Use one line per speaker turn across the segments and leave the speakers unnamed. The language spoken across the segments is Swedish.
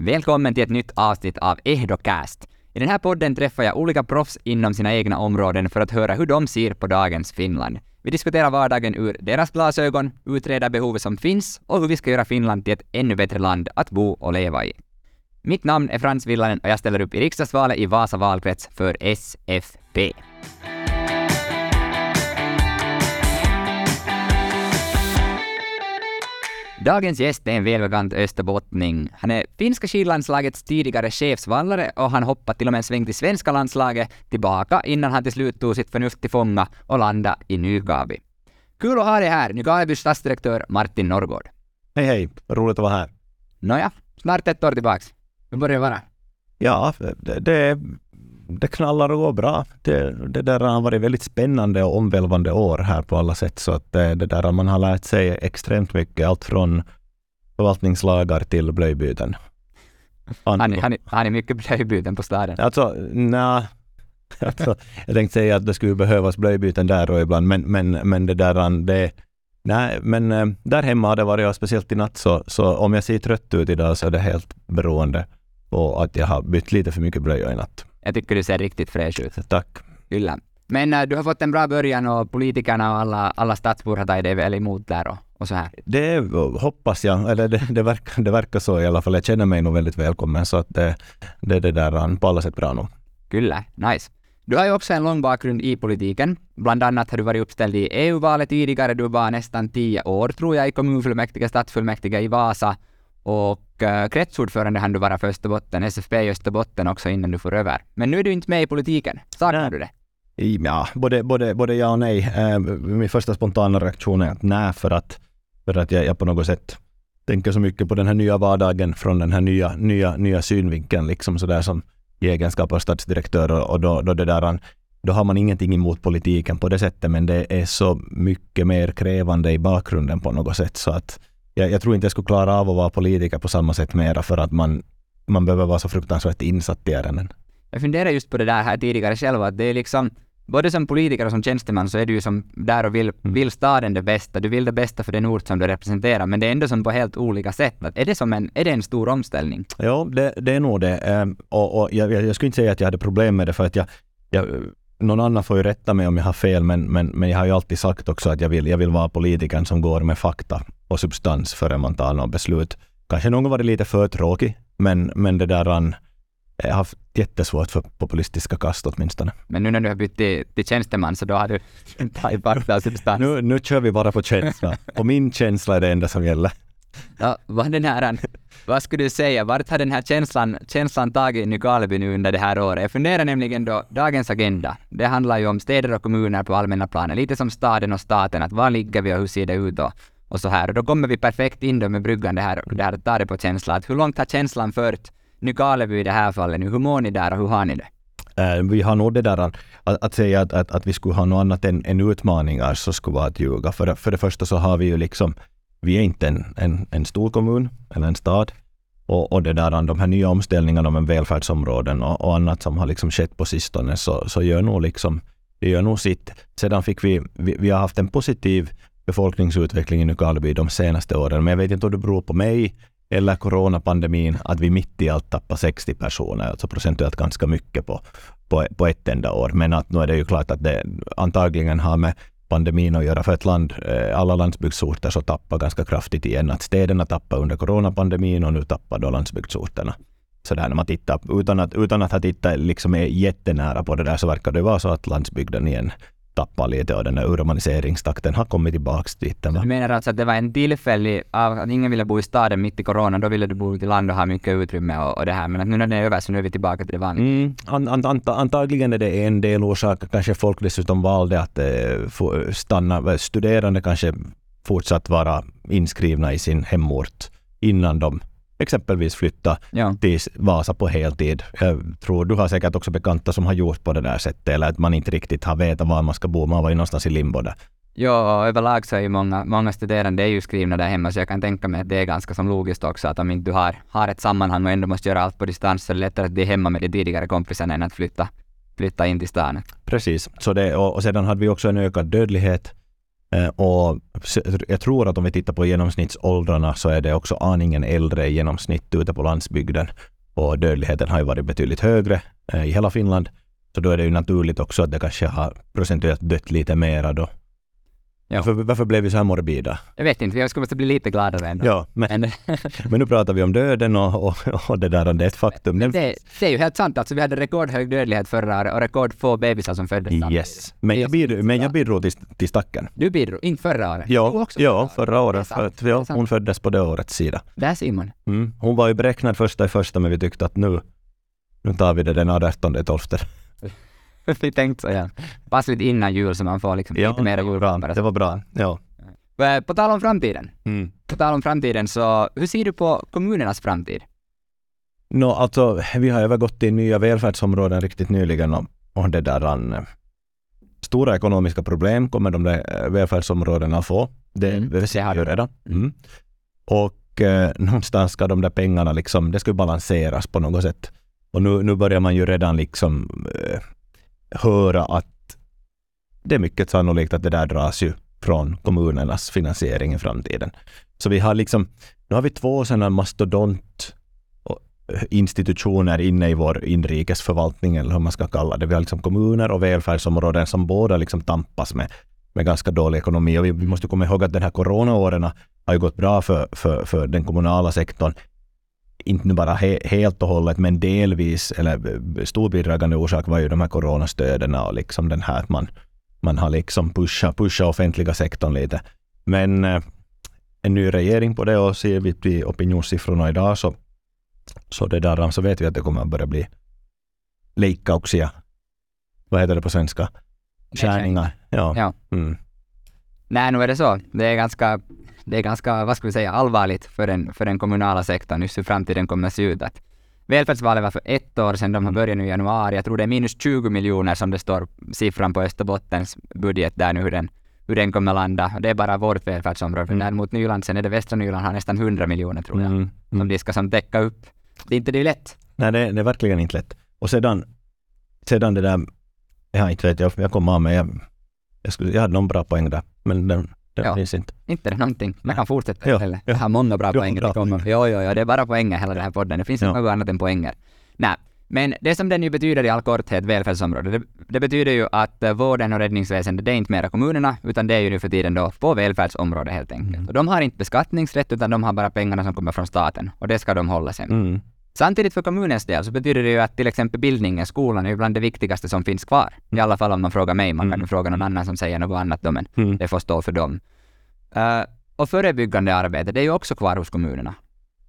Välkommen till ett nytt avsnitt av Ehdocast. I den här podden träffar jag olika proffs inom sina egna områden för att höra hur de ser på dagens Finland. Vi diskuterar vardagen ur deras glasögon, utreder behovet som finns och hur vi ska göra Finland till ett ännu bättre land att bo och leva i. Mitt namn är Frans Villanen och jag ställer upp i riksdagsvalet i Vasa valkrets för SFP. Dagens gäst är en välbekant österbottning. Han är finska skidlandslagets tidigare chefsvallare och han hoppade till och med en sväng till svenska landslaget tillbaka innan han till slut tog sitt förnuft till fånga och landade i Nygabi. Kul att ha dig här, Nygabys stadsdirektör Martin Norrgård.
Hej hej, roligt att vara här.
Nåja, snart ett år tillbaks. Hur börjar det vara?
Ja, det, det, det knallar och går bra. Det, det där har varit väldigt spännande och omvälvande år här på alla sätt. Så att det, det där man har lärt sig extremt mycket. Allt från förvaltningslagar till blöjbyten.
Har ni, har, ni, har ni mycket blöjbyten på staden?
Alltså, nej. Alltså, jag tänkte säga att det skulle behövas blöjbyten där och ibland, men, men, men det där, det, nej, men eh, där hemma har det varit, speciellt i natt, så, så om jag ser trött ut idag så är det helt beroende på att jag har bytt lite för mycket blöjor i natt.
Jag tycker du ser riktigt fräsch ut.
Tack.
Kyllä. Men äh, du har fått en bra början och politikerna och alla, alla stadsbor har tagit dig väl emot där och, och så här?
Det hoppas jag, eller det, det, verkar, det verkar så i alla fall. Jag känner mig nog väldigt välkommen så att det, det, det där på alla sätt bra nog.
Kyllä, nice. Du har ju också en lång bakgrund i politiken. Bland annat har du varit uppställd i EU-valet tidigare. Du var nästan tio år, tror jag, i kommunfullmäktige, stadsfullmäktige i Vasa. Och äh, kretsordförande hann du vara för Österbotten, SFP i Österbotten också innan du får över. Men nu är du inte med i politiken. Saknar nej. du det?
Ja, både, både, både ja och nej. Äh, min första spontana reaktion är att nej, för att, för att jag, jag på något sätt tänker så mycket på den här nya vardagen från den här nya, nya, nya synvinkeln, liksom sådär som i egenskap av stadsdirektör och då, då det där då har man ingenting emot politiken på det sättet, men det är så mycket mer krävande i bakgrunden på något sätt så att jag, jag tror inte jag skulle klara av att vara politiker på samma sätt mera för att man, man behöver vara så fruktansvärt insatt i ärenden.
Jag funderar just på det där här tidigare själv, att det är liksom både som politiker och som tjänsteman så är du ju som där och vill, mm. vill staden det bästa, du vill det bästa för den ort som du representerar, men det är ändå som på helt olika sätt. Är det som en, är det en stor omställning?
Ja, det, det är nog det. Ehm, och, och jag, jag, skulle inte säga att jag hade problem med det för att jag, jag någon annan får ju rätta mig om jag har fel, men, men, men jag har ju alltid sagt också att jag vill, jag vill vara politikern som går med fakta substans före man tar något beslut. Kanske någon gång var det lite för tråkigt, men, men det där jag har haft jättesvårt för populistiska kast åtminstone.
Men nu när du har bytt till, till tjänsteman så då har du tagit och substans.
Nu, nu kör vi bara på känsla. och min känsla är det enda som gäller.
Ja, vad, den här, vad skulle du säga, vart har den här känslan, känslan tagit Nykarleby nu under det här året? Jag funderar nämligen då, dagens agenda, det handlar ju om städer och kommuner på allmänna planen, lite som staden och staten, att var ligger vi och hur ser det ut och, och så här. Och då kommer vi perfekt in då med bryggan det här, det här att ta det på känsla, att hur långt har känslan fört Nykarleby i det här fallet nu? Hur mår ni där och hur har ni det?
Uh, vi har nog det där att, att säga att, att, att, vi skulle ha något annat än, än utmaningar så skulle vara att ljuga. För, för det första så har vi ju liksom vi är inte en, en, en stor kommun eller en stad. Och, och det där, de här nya omställningarna om välfärdsområden och, och annat som har liksom skett på sistone så, så gör nog liksom, det gör nog sitt. Sedan fick vi, vi, vi har haft en positiv befolkningsutvecklingen i Nykarleby de senaste åren, men jag vet inte om det beror på mig eller coronapandemin, att vi mitt i allt tappar 60 personer, alltså procentuellt ganska mycket på, på, på ett enda år. Men att nu är det ju klart att det antagligen har med pandemin att göra för ett land, eh, alla landsbygdsorter så tappar ganska kraftigt igen. Att städerna tappar under coronapandemin och nu tappar då landsbygdsorterna. Så där när man tittar, utan att, utan att ha tittat liksom är jättenära på det där så verkar det vara så att landsbygden igen tappar lite och den där urbaniseringstakten har kommit tillbaka dit.
Du menar alltså att det var en tillfällig, att ingen ville bo i staden mitt i corona, då ville du bo ute i land och ha mycket utrymme och, och det här, men att nu när det är över så nu är vi tillbaka till det vanliga?
Mm, an, an, an, antagligen är det en del orsak, kanske folk dessutom valde att eh, stanna, studerande kanske fortsatt vara inskrivna i sin hemort innan de exempelvis flytta ja. till Vasa på heltid. Jag tror du har säkert också bekanta som har gjort på det där sättet, eller att man inte riktigt har vetat var man ska bo. Man var ju någonstans i limbo där.
Ja, överlag så är ju många, många studerande är ju skrivna där hemma, så jag kan tänka mig att det är ganska som logiskt också, att om inte du har, har ett sammanhang och ändå måste göra allt på distans, så är det lättare att bli hemma med de tidigare kompisarna än att flytta, flytta in till stan.
Precis, så det, och, och sedan hade vi också en ökad dödlighet Eh, och jag tror att om vi tittar på genomsnittsåldrarna så är det också aningen äldre i genomsnitt ute på landsbygden. Och dödligheten har ju varit betydligt högre eh, i hela Finland. Så då är det ju naturligt också att det kanske har procentuellt dött lite mera då Ja. Varför, varför blev vi så här morbida?
Jag vet inte, jag skulle måste bli lite gladare ändå.
Ja, men, men nu pratar vi om döden och, och, och det där, det är ett faktum.
Det, det, är ju helt sant, alltså vi hade rekordhög dödlighet förra året och rekordfå bebisar som föddes
Yes, men jag, bidrog, men jag bidrog till, till stacken.
Du bidrog, inte förra året?
Ja, ja förra året. För ja, hon föddes på det årets sida.
Där ser man.
Mm, hon var ju beräknad första i första, men vi tyckte att nu, nu tar vi det den 18 i 12.
vi tänkte så ja. Passligt innan jul så man får liksom ja, lite mer
julklappar. Det var bra, ja.
På tal om framtiden. Mm. På tal om framtiden, så hur ser du på kommunernas framtid?
No, alltså, vi har övergått till nya välfärdsområden riktigt nyligen och, och det där an, stora ekonomiska problem kommer de där eh, välfärdsområdena få. Det, mm. det ser jag redan. Mm. Och eh, någonstans ska de där pengarna liksom, det ska balanseras på något sätt. Och nu, nu börjar man ju redan liksom eh, höra att det är mycket sannolikt att det där dras ju från kommunernas finansiering i framtiden. Så vi har liksom, nu har vi två sådana mastodont institutioner inne i vår inrikesförvaltning, eller hur man ska kalla det. Vi har liksom kommuner och välfärdsområden som båda liksom tampas med, med ganska dålig ekonomi. Och vi, vi måste komma ihåg att den här coronaåren har ju gått bra för, för, för den kommunala sektorn inte nu bara he, helt och hållet, men delvis, eller stor bidragande orsak var ju de här coronastöden och liksom den här att man, man har liksom pushat pusha offentliga sektorn lite. Men eh, en ny regering på det och ser vi till opinionssiffrorna idag så, så, det där, så vet vi att det kommer att börja bli leikkauksia. Vad heter det på svenska? Skärningar. Ja. ja. Mm.
Nej, nu är det så. Det är ganska det är ganska, vad ska vi säga, allvarligt för den, för den kommunala sektorn, just hur framtiden kommer att se ut. Att välfärdsvalet var för ett år sedan, de har börjat nu i januari. Jag tror det är minus 20 miljoner som det står siffran på Österbottens budget där nu, hur den, hur den kommer landa. Det är bara vårt välfärdsområde. Mm. Däremot Nyland, sen är det västra Nyland, har nästan 100 miljoner tror jag, mm. Mm. som de ska som täcka upp. Det är inte det är lätt.
Nej, det, det är verkligen inte lätt. Och sedan, sedan det där, jag inte vet, jag, jag kom av mig, jag, jag, skulle, jag hade någon bra poäng där, men den, det ja. finns inte.
Inte det någonting. Man kan fortsätta ja. Ja. Jag har många bra poänger. Bra. Jo, jo, jo, det är bara poänger hela den här podden. Det finns ja. inte något annat än poänger. Nej, men det som den ju betyder i all korthet, välfärdsområde, det, det betyder ju att uh, vården och räddningsväsendet, det är inte mera kommunerna, utan det är ju nu för tiden då på välfärdsområdet helt enkelt. Mm. Och de har inte beskattningsrätt, utan de har bara pengarna som kommer från staten. Och det ska de hålla sig med. Mm. Samtidigt för kommunens del så betyder det ju att till exempel bildningen, skolan, är ju bland det viktigaste som finns kvar. I alla fall om man frågar mig. Man kan ju mm. fråga någon annan som säger något annat då, men mm. det får stå för dem. Uh, och förebyggande arbete, det är ju också kvar hos kommunerna.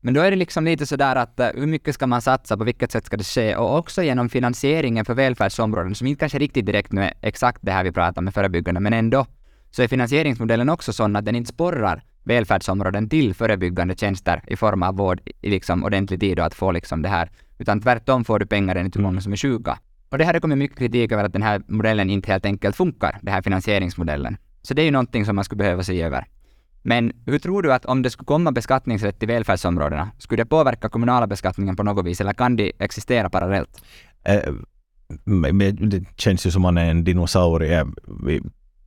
Men då är det liksom lite sådär att uh, hur mycket ska man satsa, på vilket sätt ska det ske? Och också genom finansieringen för välfärdsområden, som inte kanske riktigt direkt nu är exakt det här vi pratar med förebyggande, men ändå, så är finansieringsmodellen också sån att den inte sporrar välfärdsområden till förebyggande tjänster i form av vård i liksom ordentlig tid och att få liksom det här, utan tvärtom får du pengar enligt hur många mm. som är sjuka. Och det här har kommit mycket kritik över att den här modellen inte helt enkelt funkar, den här finansieringsmodellen. Så det är ju någonting som man skulle behöva se över. Men hur tror du att om det skulle komma beskattningsrätt till välfärdsområdena, skulle det påverka kommunala beskattningen på något vis, eller kan de existera parallellt?
Äh, det känns ju som man är en dinosaurie.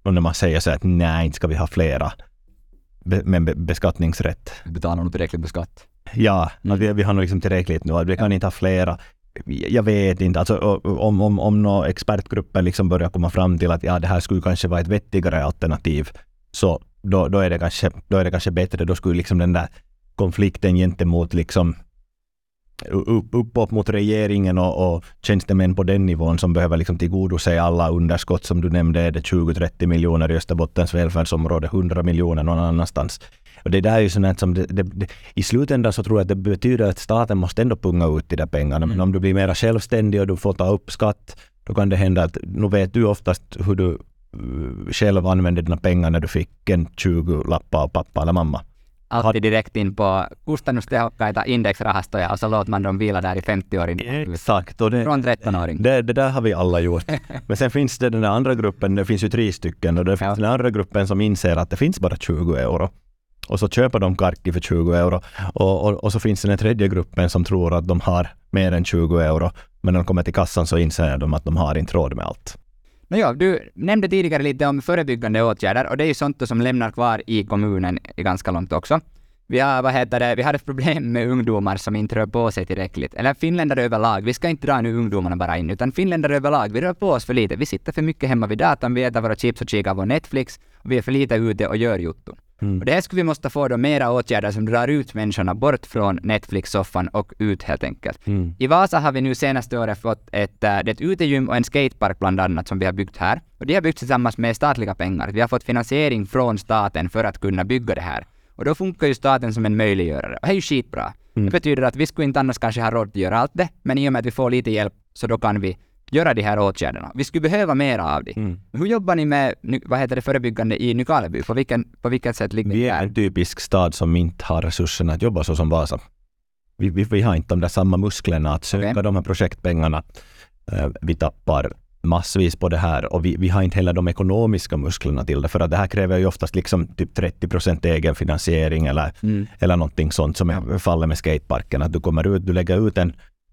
Och när man säger så att nej, inte ska vi ha flera med beskattningsrätt.
Betalar nog tillräckligt beskatt.
Ja, mm. vi, vi har nog liksom tillräckligt nu. Vi kan inte ha flera. Jag vet inte, alltså, om, om, om några expertgrupper liksom börjar komma fram till att ja, det här skulle kanske vara ett vettigare alternativ, så då, då, är, det kanske, då är det kanske bättre. Då skulle liksom den där konflikten gentemot liksom uppåt mot regeringen och, och tjänstemän på den nivån som behöver liksom tillgodose alla underskott som du nämnde, är det 20-30 miljoner i Österbottens välfärdsområde, 100 miljoner någon annanstans. Och det där är ju sånt som det, det, det, i slutändan så tror jag att det betyder att staten måste ändå punga ut de där pengarna. Men mm. om du blir mera självständig och du får ta upp skatt, då kan det hända att, nu vet du oftast hur du uh, själv använde dina pengar när du fick en 20-lappa av pappa eller mamma
alltid direkt in på kustannustehokkaita indexrahastoja och så låter man dem vila där i 50 år.
Exakt. Och det,
Från 13-åring.
Det, det där har vi alla gjort. Men sen finns det den där andra gruppen, det finns ju tre stycken, och det finns ja. den andra gruppen som inser att det finns bara 20 euro. Och så köper de karki för 20 euro. Och, och, och så finns det den tredje gruppen som tror att de har mer än 20 euro. Men när de kommer till kassan så inser de att de har inte råd med allt.
Nåja, du nämnde tidigare lite om förebyggande åtgärder och det är ju sånt som lämnar kvar i kommunen ganska långt också. Vi har, vad heter det, vi har ett problem med ungdomar som inte rör på sig tillräckligt. Eller finländare överlag. Vi ska inte dra nu ungdomarna bara in, utan finländare överlag. Vi rör på oss för lite. Vi sitter för mycket hemma vid datorn, vi äter våra chips och kikar på Netflix och vi är för lite ute och gör jotton. Mm. Och det skulle vi måste få då mera åtgärder som drar ut människorna bort från Netflix-soffan och ut helt enkelt. Mm. I Vasa har vi nu senaste året fått ett, äh, ett utegym och en skatepark bland annat som vi har byggt här. Och det har byggts tillsammans med statliga pengar. Vi har fått finansiering från staten för att kunna bygga det här. Och då funkar ju staten som en möjliggörare. Och det är ju skitbra. Mm. Det betyder att vi skulle inte annars kanske ha råd att göra allt det, men i och med att vi får lite hjälp så då kan vi göra de här åtgärderna. Vi skulle behöva mera av det. Mm. Hur jobbar ni med vad heter det, förebyggande i Nykarleby? På, vilken, på vilket sätt ligger
Vi är en typisk stad som inte har resurserna att jobba så som Vasa. Vi, vi, vi har inte de där samma musklerna att söka okay. de här projektpengarna. Uh, vi tappar massvis på det här och vi, vi har inte heller de ekonomiska musklerna till det för att det här kräver ju oftast liksom typ 30 procent egenfinansiering eller, mm. eller någonting sånt som är fallet med skateparken. Att du kommer ut, du lägger ut en,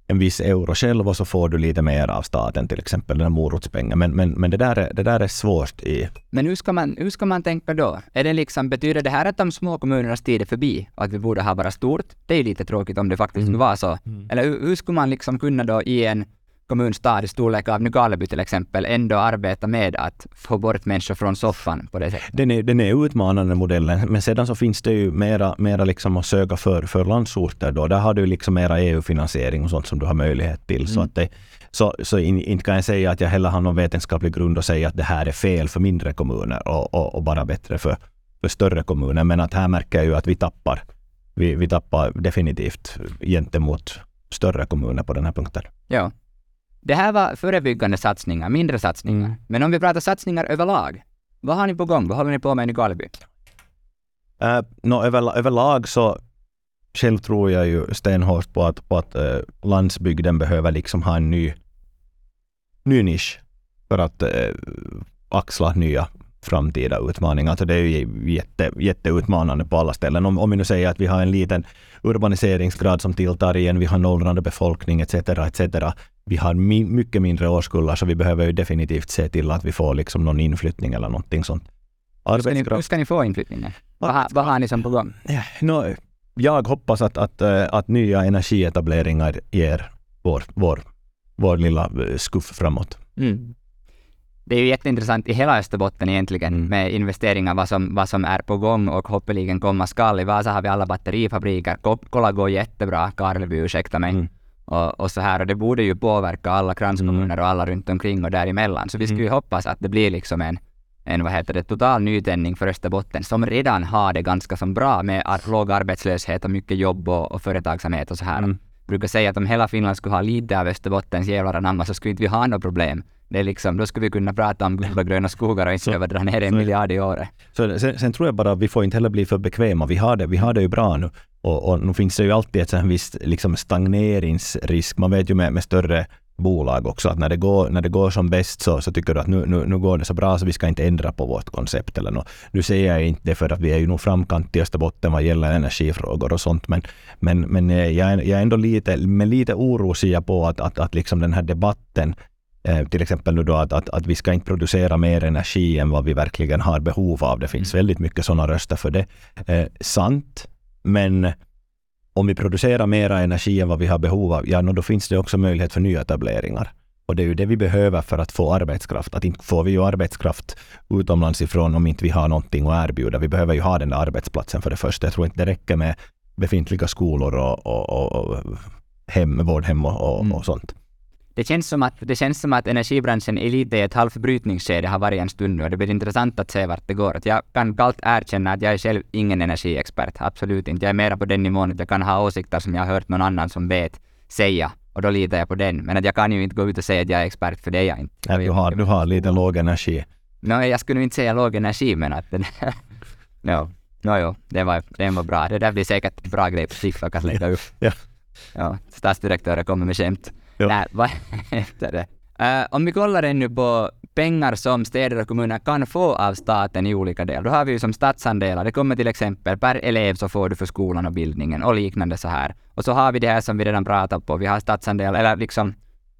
en viss euro själv och så får du lite mer av staten, till exempel den morotspengen. Men, men, men det, där är, det där är svårt i...
Men hur ska, man, hur ska man tänka då? Är det liksom, betyder det här att de små kommunernas tid är förbi och att vi borde ha bara stort? Det är ju lite tråkigt om det faktiskt mm. skulle vara så. Mm. Eller hur, hur skulle man liksom kunna då i en kommunstad i storlek av Nykarleby till exempel ändå arbeta med att få bort människor från soffan på det sättet?
Den är, den är utmanande modellen, men sedan så finns det ju mera, mera liksom att söka för, för landsorter då. Där har du liksom mera EU-finansiering och sånt som du har möjlighet till. Mm. Så, att det, så, så in, inte kan jag säga att jag heller har någon vetenskaplig grund att säga att det här är fel för mindre kommuner och, och, och bara bättre för, för större kommuner. Men att här märker jag ju att vi tappar. Vi, vi tappar definitivt gentemot större kommuner på den här punkten.
Ja. Det här var förebyggande satsningar, mindre satsningar. Mm. Men om vi pratar satsningar överlag, vad har ni på gång? Vad håller ni på med i Nykarleby?
Uh, äh, no, över, överlag så själv tror jag ju stenhårt på att, på att uh, landsbygden behöver liksom ha en ny, ny nisch för att uh, axla nya framtida utmaningar. Alltså det är ju jätte, jätteutmanande på alla ställen. Om, om vi nu säger att vi har en liten urbaniseringsgrad som tilltar igen, vi har en åldrande befolkning etc. etc. Vi har mi mycket mindre årskullar så vi behöver ju definitivt se till att vi får liksom någon inflyttning eller någonting sånt.
Hur ska, ni, hur ska ni få inflyttningen? Vad, vad har ni som på gång?
Ja, no, jag hoppas att, att, äh, att nya energietableringar ger vår, vår, vår lilla äh, skuff framåt. Mm
det är ju jätteintressant i hela Österbotten egentligen mm. med investeringar, vad som, vad som är på gång och hoppeligen komma skall. I Vasa har vi alla batterifabriker. Kokkola går jättebra, Karleby, ursäkta mig. Mm. Och, och, så här, och det borde ju påverka alla kranskommuner mm. och alla runt omkring och däremellan. Så vi skulle ju mm. hoppas att det blir liksom en, en vad heter det, total nytändning för Österbotten som redan har det ganska som bra med låg arbetslöshet och mycket jobb och, och företagsamhet och så här. Mm. Jag brukar säga att om hela Finland skulle ha lite av Österbottens jävlar anamma så skulle inte vi ha något problem. Det är liksom, då skulle vi kunna prata om guld och gröna skogar och inte behöva dra ner en miljard i året.
Så sen, sen, tror jag bara att vi får inte heller bli för bekväma. Vi har det, vi har det ju bra nu. Och, och nu finns det ju alltid ett visst liksom stagneringsrisk. Man vet ju med, med större bolag också att när det går, när det går som bäst så, så tycker du att nu, nu, nu går det så bra så vi ska inte ändra på vårt koncept eller något. Nu säger jag inte det för att vi är ju nog framkant i Österbotten vad gäller energifrågor och sånt men, men, men jag, är, jag är ändå lite, med lite oro ser jag på att, att, att liksom den här debatten Eh, till exempel nu då att, att, att vi ska inte producera mer energi än vad vi verkligen har behov av. Det finns mm. väldigt mycket sådana röster för det. Eh, sant, men om vi producerar mera energi än vad vi har behov av, ja, då finns det också möjlighet för nyetableringar. Och det är ju det vi behöver för att få arbetskraft. Att inte får vi ju arbetskraft utomlands ifrån om inte vi har någonting att erbjuda. Vi behöver ju ha den där arbetsplatsen för det första. Jag tror inte det räcker med befintliga skolor och, och, och, hem, vårdhem och, och, mm. och sånt
det känns som att, det känns som att energibranschen är lite i ett halvt brytningsskede har varit en stund nu och det blir intressant att se vart det går. Att jag kan kallt erkänna att jag är själv ingen energiexpert, absolut inte. Jag är mera på den nivån att jag kan ha åsikter som jag har hört någon annan som vet säga och då litar jag på den. Men att jag kan ju inte gå ut och säga att jag är expert för det är jag inte.
Ja, du, har, du har lite låg energi.
No, jag skulle inte säga låg energi men att den... no. No, jo, den var, den var bra. Det där blir säkert en bra grej på TikTok att lägga upp. ja. ja. Statsdirektören kommer med skämt. Nej, vad heter det? Uh, om vi kollar ännu på pengar som städer och kommuner kan få av staten i olika delar. Då har vi ju som statsandelar. Det kommer till exempel per elev så får du för skolan och bildningen och liknande så här. Och så har vi det här som vi redan pratat på. Vi har statsandelar, eller liksom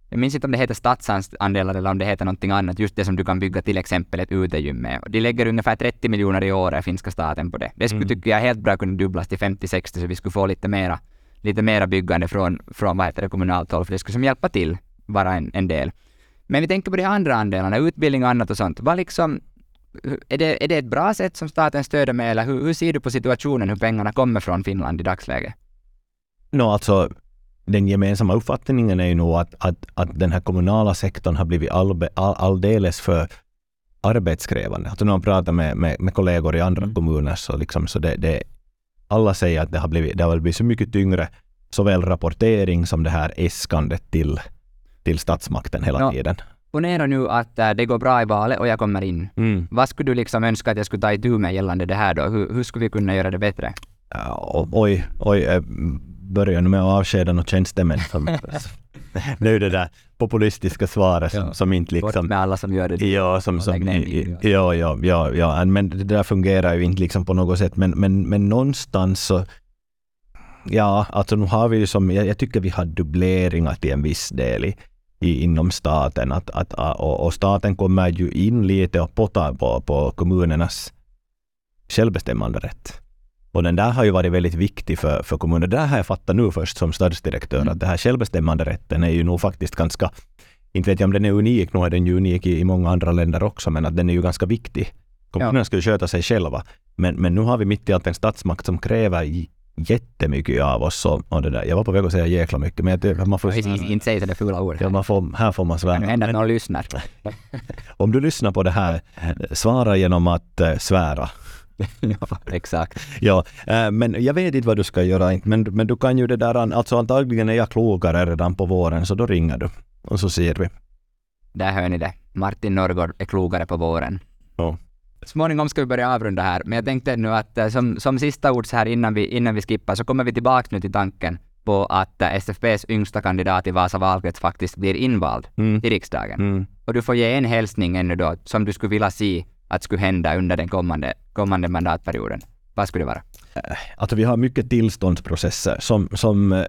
jag minns inte om det heter statsandelar eller om det heter någonting annat, just det som du kan bygga till exempel ett utegym med. De lägger ungefär 30 miljoner i året, finska staten, på det. Det skulle,
Mm.
tycker jag, helt bra kunna dubblas till 50-60 så vi skulle få lite mera, lite mera byggande från, från vad heter det, kommunalt håll, för det skulle som hjälpa till, vara en, en del. Men vi tänker på de andra andelarna, utbildning och annat och sånt. Vad liksom, är det, är det ett bra sätt som staten stöder med, eller hur, hur ser du på situationen, hur pengarna kommer från Finland i dagsläget?
Nå, alltså den gemensamma uppfattningen är ju nog att, att, att den här kommunala sektorn har blivit allbe, all, alldeles för arbetskrävande. Alltså när man pratar med, med, med kollegor i andra
Mm.
kommuner så, liksom, så det, det, alla säger att det har, blivit, det har blivit så mycket tyngre, såväl rapportering som det här äskandet till, till statsmakten hela
Ja.
tiden.
Ponera nu att äh, det går bra i valet och jag kommer in.
Mm.
Vad skulle du liksom önska att jag skulle ta itu med gällande det här då? Hur, hur skulle vi kunna göra det bättre?
O- oj, oj, jag börjar nu med att avskeda några tjänstemän. Som, det är ju det där populistiska svaret som, som inte
Bort
liksom...
med alla som gör det.
Ja, som, som, ja, ja, ja, ja, men det där fungerar ju inte liksom på något sätt. Men, men, men någonstans så, ja, alltså nu har vi ju som, jag, jag tycker vi har dubbleringar till en viss del i, i, inom staten. Att, att, och, och staten kommer ju in lite och potar på, på kommunernas självbestämmanderätt. Och den där har ju varit väldigt viktig för, för kommuner. Det där har jag fattat nu först som stadsdirektör,
Mm.
att det här självbestämmanderätten är ju nog faktiskt ganska inte vet jag om den är unik, nu är den ju unik i, i många andra länder också, men att den är ju ganska viktig. Kommunerna ska ju sköta sig själva. Men, men nu har vi mitt i allt en statsmakt som kräver jättemycket av oss. Och, och det där. Jag var på väg att säga jäkla mycket, men jag, man får,
Inte inte säga sådana fula ord.
ja, man får, här får man
Det
svära.
hända att någon lyssnar.
om du lyssnar på det här, svara genom att eh, svära.
ja, exakt.
Ja, eh, men jag vet inte vad du ska göra, men, men du kan ju det där, alltså antagligen är jag klokare redan på våren, så då ringer du. Och så ser vi.
Där hör ni det. Martin Norrgård är klokare på våren.
Ja.
Småningom ska vi börja avrunda här, men jag tänkte nu att eh, som, som sista ord så här innan vi, innan vi skippar så kommer vi tillbaka nu till tanken på att eh, SFPs yngsta kandidat i Vasa valkrets faktiskt blir invald
Mm.
till riksdagen.
Mm.
Och du får ge en hälsning ännu då som du skulle vilja se att skulle hända under den kommande, kommande mandatperioden. Vad skulle det vara?
Eh, alltså vi har mycket tillståndsprocesser som, som eh,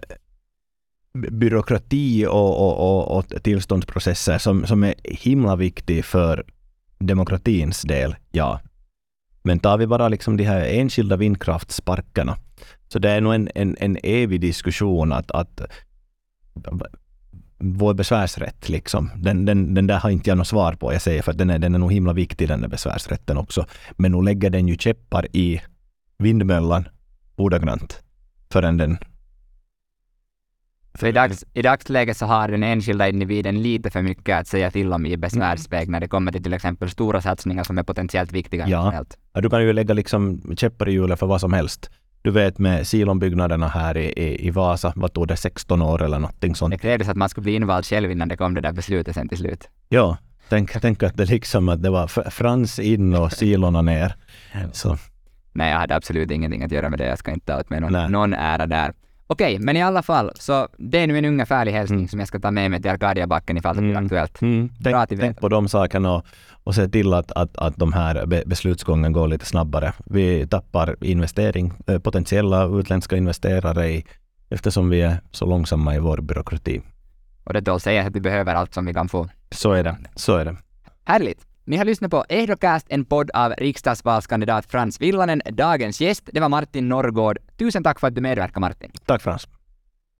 byråkrati och, och, och, och tillståndsprocesser som, som är himla viktig för demokratins del, ja. Men tar vi bara liksom de här enskilda vindkraftsparkerna, så det är nog en, en, en evig diskussion att, att vår besvärsrätt, liksom, den, den, den där har inte jag något svar på. Jag säger för att den är, den är nog himla viktig den där besvärsrätten också. Men nu lägger den ju käppar i vindmöllan ordagrant förrän den...
Så i, dags, i dagsläget så har den enskilda individen lite för mycket att säga till om i besvärsväg när det kommer till till exempel stora satsningar som är potentiellt viktiga
Ja. Ja, du kan ju lägga liksom käppar i hjulet för vad som helst. Du vet med silonbyggnaderna här i, i, i Vasa, vad tog det, 16 år eller någonting sånt.
Det krävdes att man skulle bli invald själv innan det kom det där beslutet sen till slut.
Ja, tänk, tänk att det liksom att det var fr- Frans in och silorna ner. Så,
Nej, jag hade absolut ingenting att göra med det. Jag ska inte ta åt mig
Nej.
någon, någon ära där. Okej, men i alla fall, så det är nu en ungefärlig hälsning
Mm.
som jag ska ta med mig till Arkadiabacken ifall det blir
Mm.
aktuellt.
mm, tänk, tänk på de sakerna och, och se till att, att, att de här be, beslutsgången går lite snabbare. Vi tappar investering, eh, potentiella utländska investerare i, eftersom vi är så långsamma i vår byråkrati.
Och det då säger att vi behöver allt som vi kan få.
Så är det. Så är det.
Härligt! Ni har lyssnat på Ehdocast, en podd av riksdagsvalskandidat Frans Villanen. Dagens gäst, det var Martin Norrgård. Tusen tack för att du medverkade Martin.
Tack Frans.